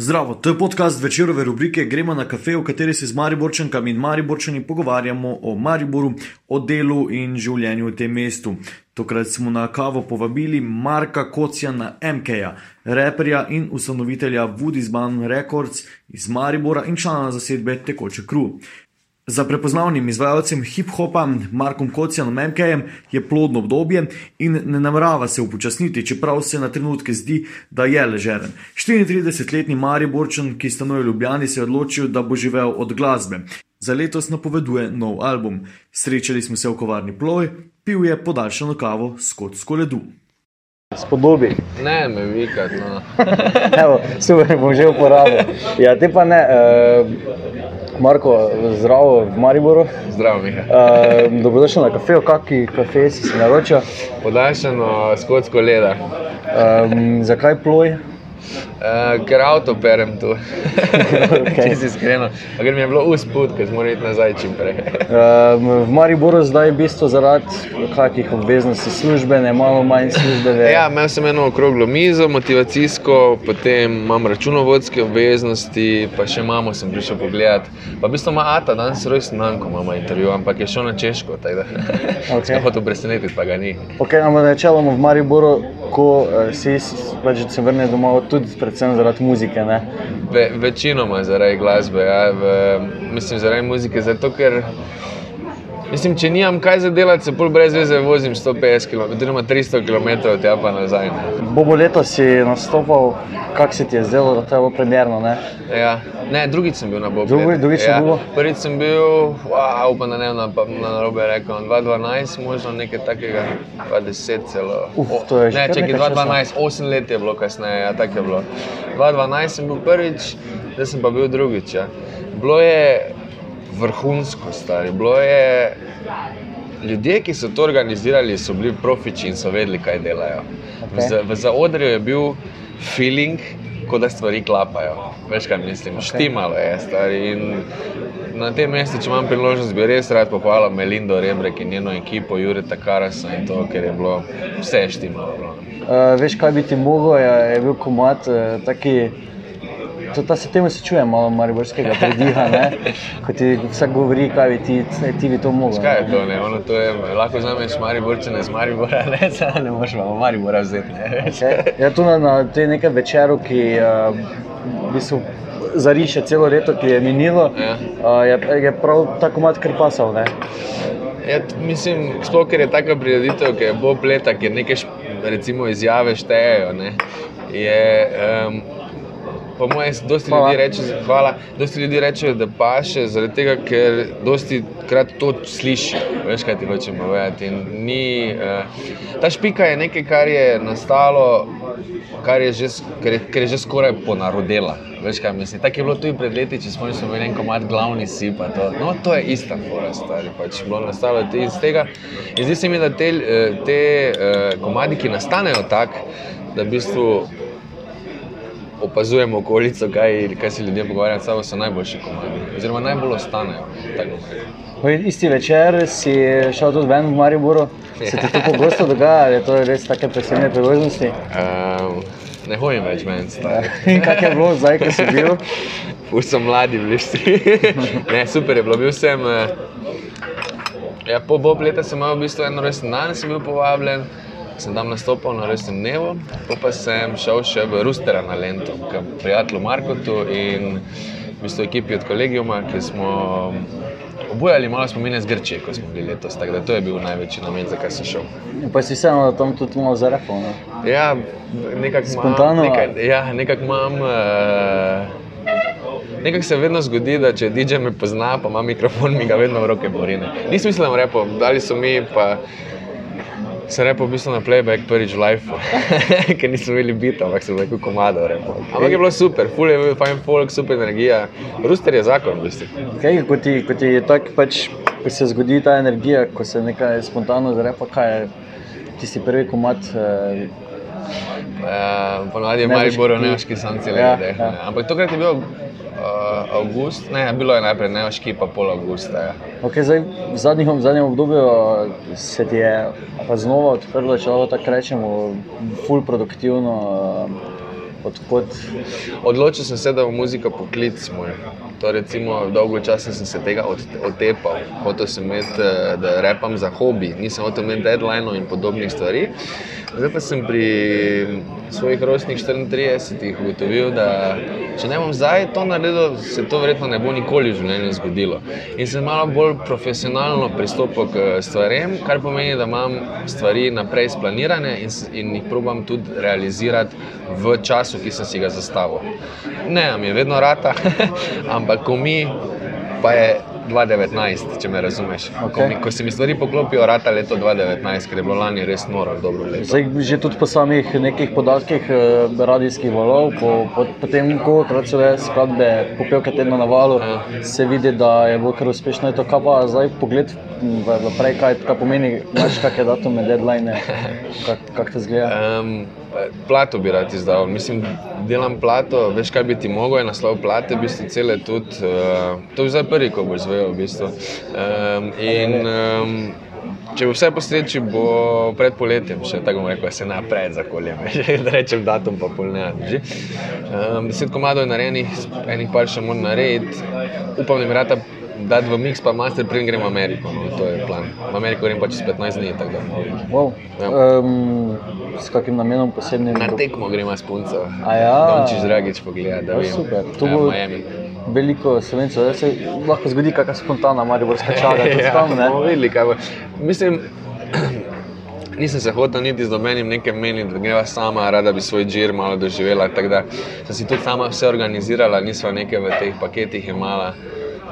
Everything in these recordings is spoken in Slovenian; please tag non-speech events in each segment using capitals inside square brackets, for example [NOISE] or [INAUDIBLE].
Zdravo, to je podcast večerove rubrike Gremo na kafe, v kateri se z Mariborčankami in Mariborčani pogovarjamo o Mariboru, o delu in življenju v tem mestu. Tokrat smo na kavo povabili Marka Kocijana MK-ja, reperja in ustanovitelja Woodisban Records iz Maribora in člana zasedbe Tekoče Kru. Za prepoznavnim izvajalcem hip-hopa Markom Kocijanom MK-jem je plodno obdobje in ne namerava se upočasniti, čeprav se na trenutke zdi, da je ležeren. 34-letni Mariborčan, ki stanuje v Ljubljani, se je odločil, da bo živel od glasbe. Za letos napoveduje nov album. Srečali smo se v kovarni Ploj, pil je podaljšano kavo s kocko ledu. Spodobi. Ne, me vikat, no. [LAUGHS] Evo, super, bom že uporabil. Ja, te pa ne. Uh, Marko, zdravo v Mariboru. Zdravo, Miha. Uh, dobrodošel na kafe, kakšni kafe si se naročil. Podaljšano skotsko leda. Um, zakaj ploj? Uh, ker avto perem tu. okay. Če si iskreno. Ker mi je bilo usput, ker morali iti nazaj čim prej. Um, v Mariboru zdaj v bistvu zaradi kakih obveznosti službene, malo manj službene. Ja, imel sem eno okroglo mizo, motivacijsko, potem imam računovodske obveznosti, pa še mamo sem prišel pogledat. Pa v bistvu ima Ata danes rojsten dan, ko imamo intervju, ampak je šel na Češko, tako da [LAUGHS] Ok. sem hotel presenetiti, pa ga ni. Okay, ampak načeloma v Mariboru, ko uh, si pač, se vrneš domov, tudi predvsem zaradi muzike. Ne? Ve, večinoma zaradi glasbe, ja, v, mislim zaradi muzike. Zato, ker, mislim, če nimam kaj za delati, se pol brez veze vozim 150 km, oziroma 300 km tja pa nazaj. Ne. Bobo leto si nastopal, kako se ti je zdelo, da to je bilo primerno? Ne? Ja. Ne, drugič sem bil na Bobu. Drugi- drugič na Bobu? Prvič sem bil, wow, upam, da ne vem, na, na narobe rekel, 2012, možno nekaj takega, 2010 celo. Uf, to je že Ne, časa. 2012, 8 let je bilo kasneje, ja, tako je bilo. 2012 sem bil prvič, zdaj sem pa bil drugič. Ja. Bilo je vrhunsko, stari. Bilo je Ljudje, ki so to organizirali, so bili profiči in so vedeli, kaj delajo. V, Okej. za, v zaodrju je bil feeling, kot da stvari klapajo. Veš, kaj mislim, okay. štimalo je. Stari. In na tem mestu, če imam priložnost, bi res rad pohvalil Melindo Rebrek in njeno ekipo, Jureta Karasa in to, ker je bilo vse štimalo. Uh, veš, kaj bi ti mogel, je, je bil komat, uh, taki, to, ta se temu se čuje malo mariborskega prediha, ne? ko ti vsak govori, kaj bi ti, ti bi to mogel. Kaj je to? Ne? Ono, to je, lahko vzameš Mariborčane z Maribora, ne, [LAUGHS] Saj ne moreš pa Maribora vzeti. Ne. Okay. Ja, tu na, na tej nekem večeru, ki uh, v bistvu zariše celo leto, ki je minilo, Ja. uh, je, je prav ta komat kar pasal. Ne? Ja, mislim, sploh ker je taka prireditev, ki je bob leta, kjer neke recimo, izjave štejejo. Ne, je, um, po mojem, dosti Hvala. ljudi reče, hvala, dosti ljudi reče, da paše, zaradi tega, ker dosti krat to sliši. Veš, kaj ti hočem povedati. Ni, uh, ta špika je nekaj, kar je nastalo, kar je že, ker je, ker je že skoraj ponarodela. Veš, kaj mislim. Tako je bilo tudi pred leti, če smo imeli en komat glavni si. pa To. No, to je ista fora, stari. Pač bilo nastalo iz tega. In zdi se mi, da te, eh, te eh, komadi, ki nastanejo tako, da v bistvu opazujemo okolico, kaj, kaj se ljudje pogovarjajo, s sabo so najboljši komadi. Oziroma najbolj ostanejo. isti večer si šel tudi ven v Mariboru. Se ti to pogosto dogaja, ali je to res take posebne priložnosti? Um, ne hodim več meni, stari. In kak je bilo zdaj, ko si bil? [LAUGHS] Ful so mladi bili vsi. [LAUGHS] ne, super je bilo, bil sem. eh, Ja, po Bob leta sem imel v bistvu eno rojsten dan, sem bil povabljen, sem tam nastopil na rojstnem dnevu, pa sem šel še v Rustera na Lento, k prijatelju Markotu in v bistvu ekipi od kolegijuma, ki smo obujali malo spomine z Grčije, ko smo bili letos, tako da to je bil največji namen, zakaj sem šel. Pa si vseeno tam tudi malo zarepal. Ne? Ja, nekako Spontano, imam. Nekaj, ja, nekako imam. Uh, Nekako se vedno zgodi, da če DJ me pozna, pa ima mikrofon, mi ga vedno v roke borine. Nisem mislil, da repo, dali so mi, pa sem repo v bistvu na playback prvič v life, [LAUGHS] ker nismo imeli bita, ampak sem rekel komado. Repo. Ampak je bilo super, full je bil fajn folk, super energija. Ruster je zakon, v bistvu. Kaj, ko ti, ko ti je tako, pač, ko se zgodi ta energija, ko se nekaj spontano zarepa, kaj je tisti prvi komat. Eh, Uh, Ponovadi je Ne veš, Maribor, ki- Ja, le ja. Ampak tokrat je bil uh, avgust, ne, bilo je najprej neoški, pa pol avgusta. Ja. Okay, zdaj, v, zadnjih, v zadnjem obdobju eh, se ti je pa znova odprlo, če lahko tako rečemo, ful produktivno eh, odkot. Odločil sem se, da bo muzika poklic moj. To recimo dolgo časa sem se tega od, otepal. Hotel sem imeti, da repam za hobi, nisem hotel imeti deadline in podobnih stvari. Zdaj pa sem pri svojih rojstnih 34 ugotovil, da če ne bom zdaj to naredil, se to verjetno ne bo nikoli v življenju zgodilo. In sem malo bolj profesionalno pristopil k stvarem, kar pomeni, da imam stvari naprej splanirane in, in jih probam tudi realizirati v času, ki sem si ga zastavil. Ne, mi je vedno rata, [LAUGHS] ampak ko mi, pa je 2019, če me razumeš. Ko, Okej. mi, ko se mi stvari poklopijo, rata leto 2019, ker je bilo lani res noro, dobro leto. Zdaj, že tudi po samih nekih podatkih eh, radijskih valov, po, po, po tem, koliko so le skladbe popevke tedna na valu, Ja. se vidi, da je bilo kar uspešno. To kaj pa zdaj pogled v, v prej, kaj, kaj pomeni, imaš kakšne datume, deadline, kak, kak to zgleda. Um, plato bi rad izdal. Mislim, delam plato, veš kaj bi ti mogel, je naslov plate, v bistvu cele tudi. Uh, to je zdaj prvi, ko boš zvedel. V bistvu. um, in um, če bo vse po sreči, bo pred poletjem, še tako bom rekel, se napred za koljem. [LAUGHS] da rečem datum, pa pol ne. drži. Um, deset komadov je narejenih, enih par še moram narediti. Upam, da mi rata dati v mix, pa master, preden grem v Ameriko. No, to je plan. V Ameriko grem pa čez 15 dni. tako da. Wow. Ja. Um, s kakim namenom posebnim? Na tekmo gremo s punco. A ja. Dončiš Dragič pogleda, da Ja, vem. super. To Ja, bo- Miami. Veliko slovencev, da se lahko zgodi kakšna spontana mariborska čaga, tudi tam, ne? bomo videli. Mislim, [CLEARS THROAT] nisem se hotel niti z nobenim nekaj meniti, da greva sama, rada bi svoj džir malo doživela. Tako da sem si tudi sama vse organizirala, nisva nekaj v teh paketih imala.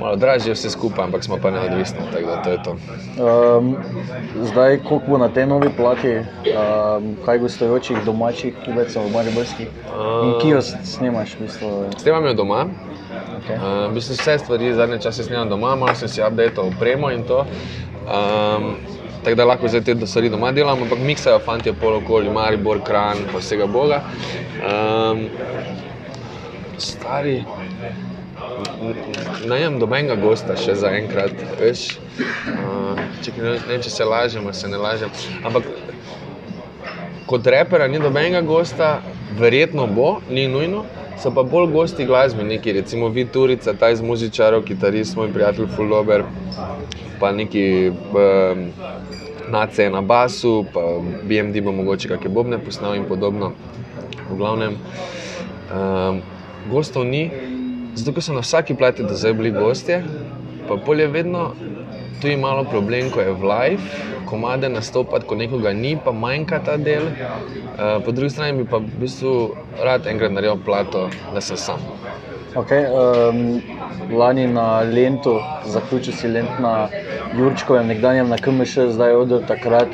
Malo dražje vse skupaj, ampak smo pa neodvisni, tako da to je to. Um, zdaj, koliko bo na tej novi plati, um, kaj gostujočih domačih pevcev, mariborskih, in ki jo snemaš, v bistvu. Snemam jo doma, Okay. Uh, v bistvu vse stvari zadnje čase snemam doma, malo sem si updateal opremo in to. Um, tako da lahko zdaj te stvari doma delam, ampak miksajo fanti pol okoli, Maribor, Kran, pa vsega boga. Um, stari, najem dobenega gosta še za enkrat, veš. Uh, čekaj, ne, ne če se lažem, ali se ne lažem. Ampak kot repera ni nobenega gosta, verjetno bo, ni nujno. So pa bolj gosti glasbeniki, recimo Vid Turica, ta iz muzičarov, kitarist, moj prijatelj Fullober, pa neki nace na basu, pa BMD bo mogoče kakšne bobne posnel in podobno. V glavnem, um, gostov ni, zato ker so na vsaki plati do zdaj bili gostje, pa pol je vedno tu je malo problem, ko je v live, komade nastopati, ko nekoga ni, pa manjka ta del. Uh, po drugi strani bi pa v bistvu rad enkrat naredil plato, da sem sam. Okay, um, lani na Lendu, zaključil si Lent na Jurčkovem, nekdanjem na KMŠ, zdaj od takrat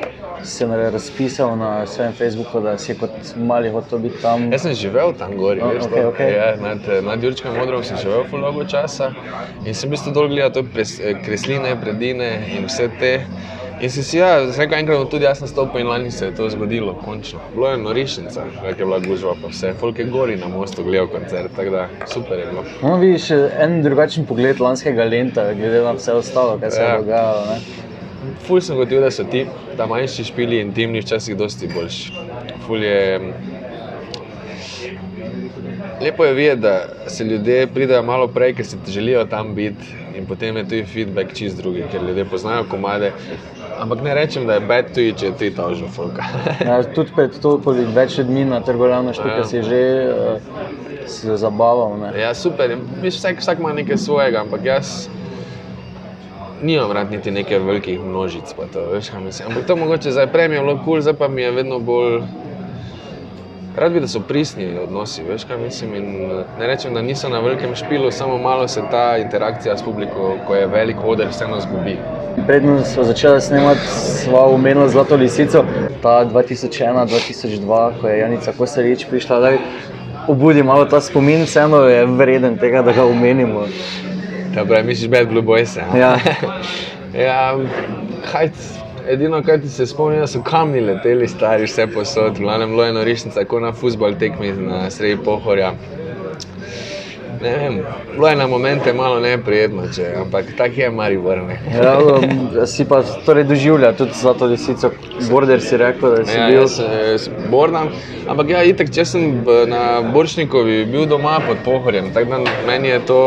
na- razpisal na svojem Facebooku, da si kot mali hotel biti tam. Jaz sem živel tam gori, A, veš, to? okej. Ja, nad, nad Jurčkom modrom sem živel dolgo časa in sem v bistvu dol gledal to pres, eh, kresline, predine in vse te. In si si, ja, sem rekel, enkrat tudi jaz nastopil in lani se je to zgodilo, končno. Bilo je norišnica, kak je bila gužva, pa vse, folk je gori na mostu gledal koncert, tako da super je bilo. No, vidiš en drugačen pogled lanskega lenta, glede na vse ostalo, kaj se je Ja. dogajalo. Ne? Ful sem gotovo, da so ti, ta manjši špili intimni včasih dosti boljši. Ful je. Lepo je videti, da se ljudje pridajo malo prej, ker se ti želijo tam biti, in potem je tudi feedback čist drugi, ker ljudje poznajo komade. Ampak ne rečem, da je bed tudi, če je ti ta že fulka. [LAUGHS] Ja, tudi pred to poli več ljudmi na trgovino štuke Ja. si že uh, se zabaval. Ne? Ja, super. Mislim, vsak, vsak ima nekaj svojega, ampak jaz nimam rad niti neke velikih množic. pa To, veš, kaj mislim. ampak to mogoče zdaj prej mi je bilo kul, cool, zdaj pa mi je vedno bolj. Rad bi, da so pristni odnosi, veš kaj mislim. In eh, ne rečem, da niso na velikem špilu, samo malo se ta interakcija s publiko, ko je velik oder, vseeno zgubi. Predno smo začeli snemati, smo umenili Zlato lisico, ta 2001-2002, ko je Janica Kosarič prišla. Daj, obudi malo ta spomin, vseeno je vreden tega, da ga omenimo. Ta pravi, misliš, Bad Blue Boys. Ja. Ja. [LAUGHS] ja, hajc, edino, kar ti se spomni, da so kamni leteli, stari vse posod, v glavnem bilo je norišnica, kot na futbol tekmi na sredi pohorja. Ne vem, bilo je na momente malo neprijetno, če, ampak tak je Maribor. Ja, [LAUGHS] um, si pa torej doživlja tudi za to lisico, border si rekel, da si Ja, bil. jaz se s- bordam, ampak ja, itek, če sem na Boršnikovi bil doma pod pohorjem, tako da meni je to,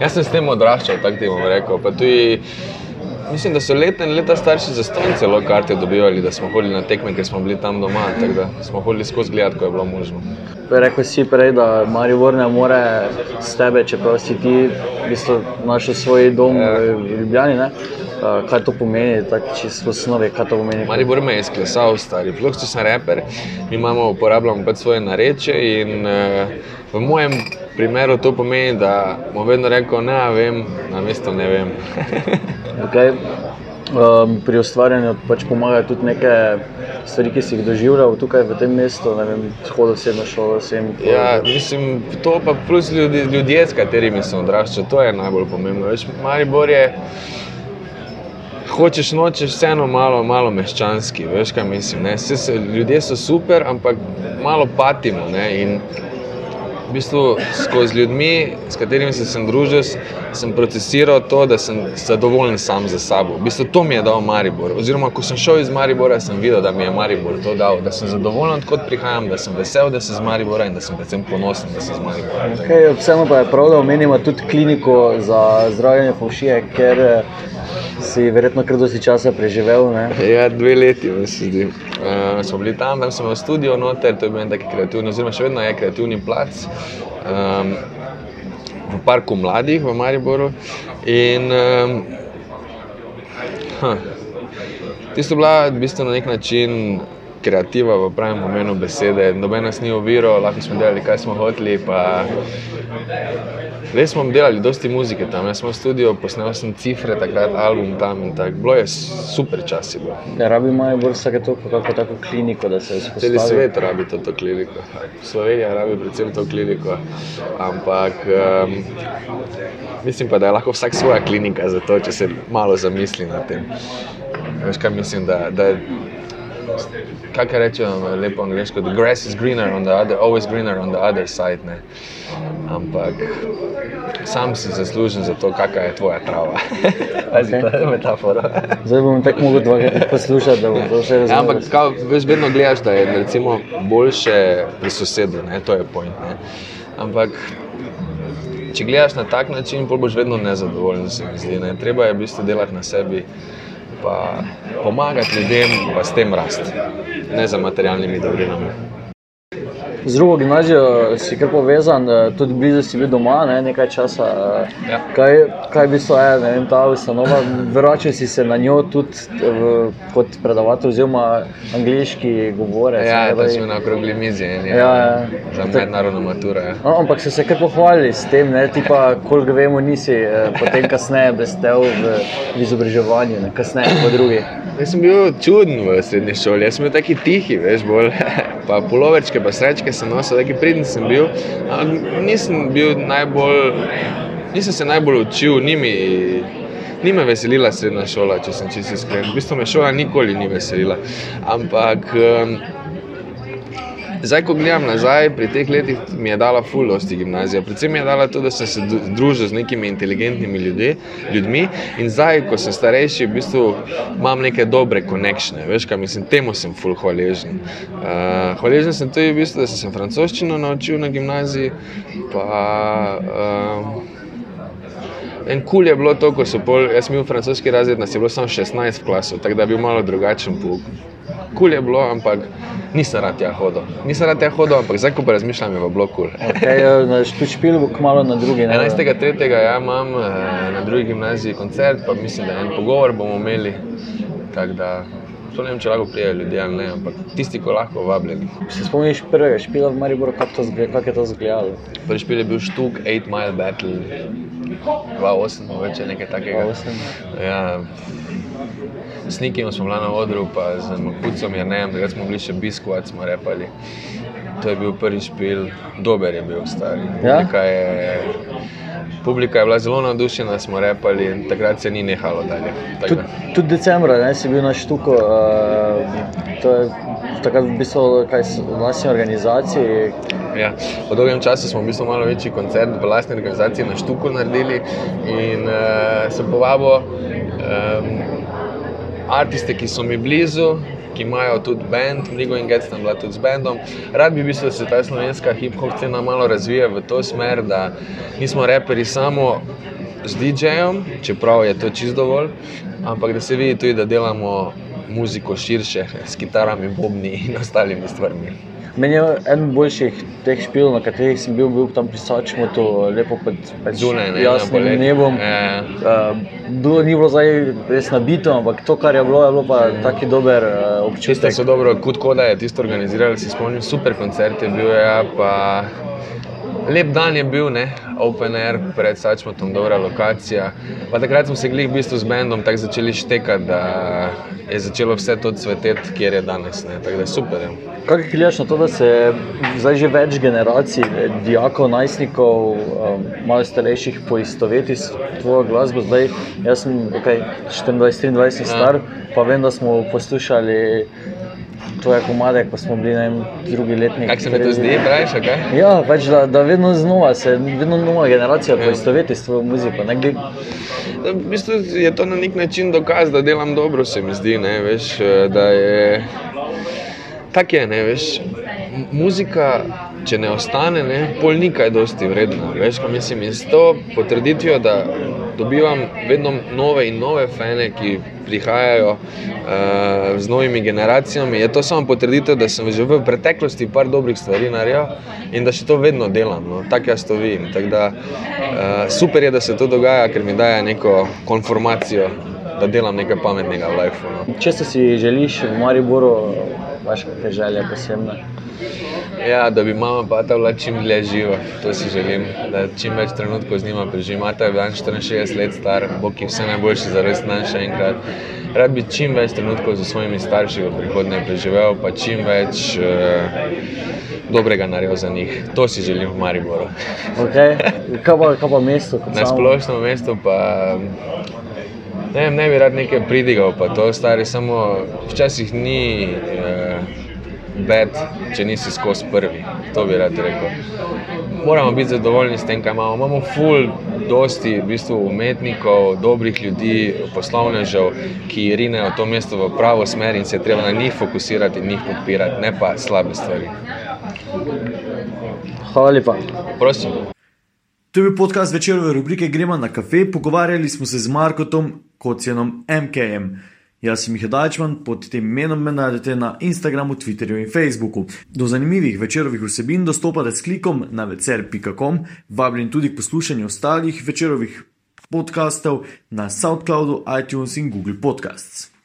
jaz sem s tem odraščal, tako ti bom rekel. Pa tudi, mislim, da so leta in leta starši za stojn celo karte dobivali, da smo hodili na tekme, ker smo bili tam doma, tako da smo hodili skozi gledati, ko je bilo možno. Rekel si prej, da Maribor ne more s tebe, čeprav si ti v bistvu našel svoj dom Ja. v Ljubljani. Ne? Kaj to pomeni, tako čisto v osnovi, kaj to pomeni? Maribor me je izklesal, stari. Če sem reper, mi imamo, uporabljamo pač svoje nareče in uh, v mojem primeru to pomeni, da bom vedno rekel, ne vem, na mesto ne vem. [LAUGHS] Okay. Um, pri ustvarjanju pač pomagajo tudi neke stvari, ki si jih doživljal tukaj v tem mestu, ne vem, hodil si na šolo, sem. Ja, mislim, to pa plus ljudi, ljudje, s katerimi sem odraščal, to je najbolj pomembno. Veš, Maribor je, hočeš nočeš, vseeno malo, malo meščanski, veš kaj mislim. Ne? Saj Se, ljudje so super, ampak malo patimo. Ne? In bistvu skozi ljudmi, s katerimi sem se družil, sem procesiral to, da sem zadovoljen sam za sabo. V bistvu to mi je dal Maribor. Oziroma, ko sem šel iz Maribora, sem videl, da mi je Maribor to dal, da sem zadovoljen, odkot prihajam, da sem vesel, da sem z Maribora in da sem predvsem ponosen, da sem z Maribora. Okay, vseeno pa je prav, da omenimo tudi kliniko za zdravljenje fovšije, ker si verjetno kar dosti časa preživel. Ne? Ja, dve leti, mi se zdi. Uh, smo bili tam, tam sem imel studio noter, to je bil en taki kreativni, oziroma še vedno je kreativni plac. Um, v parku mladih v Mariboru. In um, huh, tisto je bila v bistvu na nek način kreativa v pravem pomenu besede. Noben nas ni oviro, lahko smo delali, kaj smo hoteli. Pa res smo delali dosti muzike tam. Jaz sem v studiu, posnel sem cifre, takrat album tam in tako. Bilo je super čas. Je bilo. Ja, rabi Maribor vsake toliko kako tako kliniko, da se vzpostavi. Celi svet rabi to, to kliniko. Slovenija rabi predvsem to kliniko. Ampak um, mislim pa, da je lahko vsak svoja klinika za to, če se malo zamisli nad tem. Veš kaj mislim, da, da kaj rečejo lepo angliško, the grass is greener on the other, always greener on the other side. Ne? Ampak sam si zaslužen za to, kakšna je tvoja trava. [LAUGHS] Pazi, Okej. to je metafora. Zdaj bom tako mogel dvakrat poslušati, da bom to še Ja, razumel. ampak kao, veš, vedno gledaš, da je recimo, boljše pri sosedu, ne? to je point. Ne? Ampak če gledaš na tak način, boš vedno nezadovoljen, se mi zdi. Ne? Treba je v bistvu delati na sebi, pa pomagati ljudem, pa s tem rasti, ne za materialnimi dobrinami. Z drugo gimnazijo si kar povezan, eh, tudi blizu si bil doma ne, nekaj časa. eh, Ja. Kaj, kaj bi bila ne vem, ta ustanova? Vračal si se na njo tudi v, kot predavatelj, oziroma angliški govorec. Ja, da- smo na okrogli mizi, eni, Ja, ja. za mednarodno maturo. Ja. No, ampak so se kar pohvalili s tem, ne? ti pa, koliko vemo, nisi eh, potem kasneje blestev v, v izobraževanju, ne? kasneje po drugi. Jaz sem bil čuden v srednji šoli, jaz sem bil taki tihi, veš, bolj. [LAUGHS] Pa puloverčke, pa srečke sem nosil, taki pridn sem bil. Ampak nisem bil najbolj, nisem se najbolj učil, ni mi, ni me veselila srednja šola, če sem čisto iskren. V bistvu me šola nikoli ni veselila. Ampak um, Zdaj, ko gledam nazaj, pri teh letih mi je dala ful dosti gimnazija. Predvsem mi je dala to, da sem se družil z nekimi inteligentnimi ljudje, ljudmi in zdaj, ko sem starejši, v bistvu imam neke dobre konekšne. Veš, kaj mislim, temu sem ful hvaležen. Uh, hvaležen sem tudi, v bistvu, da sem se francoščino naučil na gimnaziji. Pa, um, En kul cool je bilo to, ko so pol, jaz sem bil francoski razred, nas je bilo samo 16 v klasu, tako da je bil malo drugačen pouk. Kul cool je bilo, ampak nisem rad tja hodil. Nisem rad tja hodil, ampak zdaj, ko pa razmišljam, je bilo kul. Cool. Okay, Štučpilu bo kmalo na drugi. ne? 11.3. ja imam eh, na drugi gimnaziji koncert, pa mislim, da en pogovor bomo imeli. Tako da, to ne vem, če lahko prijajo ljudje ali ne, ampak tisti, ko lahko vabljeni. Se spomniš prvega špila v Mariboru, kako kako je to izgledalo? Prvi špil je bil Štuk 8 Mile Battle, 2-8, mogoče nekaj takega. 2:8. Ja, s Nikim smo bili na odru, pa z Makucom je ne, takrat smo bili še biskvat, smo repali. To je bil prvi špil, dober je bil stari. Ja? Publika je, publika je bila zelo navdušena, smo repali in takrat se ni nehalo dalje. Tudi, tudi decembra ne, si bil na Štuku, uh, to je takrat v bistvu kaj v vlastni organizaciji, Ja, po dolgem času smo v bistvu malo večji koncert v lastni organizaciji na Štuku naredili in uh, sem povabil um, artiste, ki so mi blizu. Ki imajo tudi bend, Mligo in Gets tam bila tudi z bendom. Rad bi, bistvo, da se ta slovenska hip-hop scena malo razvija v to smer, da nismo reperi samo z DJ-jem, čeprav je to čisto dovolj, ampak da se vidi tudi, da delamo muziko širše, s kitarami, bobni in ostalimi stvarmi. Meni je eden boljših teh špil, na katerih sem bil, bil tam pri Sačmotu, lepo pod Zunaj, ne, jasnim poleti. nebom. Ja. Uh, bilo ni bilo zdaj res nabito, ampak to, kar je bilo, je bilo pa taki dober uh, občutek. so dobro, kot koda je tisto organiziral, si spomnim, super koncert je bil, ja, pa lep dan je bil, ne, open air pred Sačmotom, dobra lokacija. Pa takrat smo se glih v bistvu z bendom tako začeli štekati, da je začelo vse to cveteti, kjer je danes, ne, tako da je super. Ja. Kako gledaš na to, da se zdaj že več generacij, eh, dijakov, najstnikov, um, malo starejših poistoveti s tvojo glasbo? Zdaj, jaz sem okay, 24-23 star, pa vem, da smo poslušali tvoje komade, ko smo bili na enem drugi letnik. Kako se mi to zdi, praviš, a kaj? Ja, pač, da, da vedno znova se, vedno nova generacija poistoveti s tvojo muziko. Ne, gled- Da, v bistvu je to na nek način dokaz, da delam dobro, se mi zdi. Ne, veš, da je tako je, ne, veš. Muzika, če ne ostane, ne, pol ni kaj dosti vredna. Veš, kaj mislim, in s to potrditvijo, da dobivam vedno nove in nove fane, ki prihajajo uh, z novimi generacijami, je to samo potrditev, da sem že v preteklosti par dobrih stvari naredil in da še to vedno delam. No. Tako jaz to vidim. Tak da, uh, super je, da se to dogaja, ker mi daje neko konformacijo, da delam nekaj pametnega v lifeu. No. Če si želiš v Mariboru, imaš kakšne želje posebne? Ja, da bi mama pa ta bila čim dlje živa, to si želim, da čim več trenutkov z njima preživim. Mata je dan 64 let star, Bog je vse najboljše za res dan še enkrat. Rad bi čim več trenutkov z svojimi starši v prihodnje preživel, pa čim več eh, dobrega naredil za njih. To si želim v Mariboru. Okay. [LAUGHS] Kaj, pa, kaj pa mesto? Na samo? splošnem mestu pa ne, vem, ne bi rad nekaj pridigal, pa to stari samo včasih ni eh, bed, če nisi skozi prvi. To bi rad rekel. Moramo biti zadovoljni s tem, kaj imamo. Imamo ful, dosti v bistvu umetnikov, dobrih ljudi, poslovnežev, ki rinejo to mesto v pravo smer in se treba na njih fokusirati in njih podpirati, ne pa slabe stvari. Hvala lepa. Prosim. To je bil podcast večerove rubrike Gremo na kafe. Pogovarjali smo se z Markotom Kocijanom MKM. Jaz sem Miha Dajčman, pod tem imenom me najdete na Instagramu, Twitterju in Facebooku. Do zanimivih večerovih vsebin dostopate s klikom na vecer.com, vabljen tudi k poslušanju ostalih večerovih podkastov na SoundCloudu, iTunes in Google Podcasts.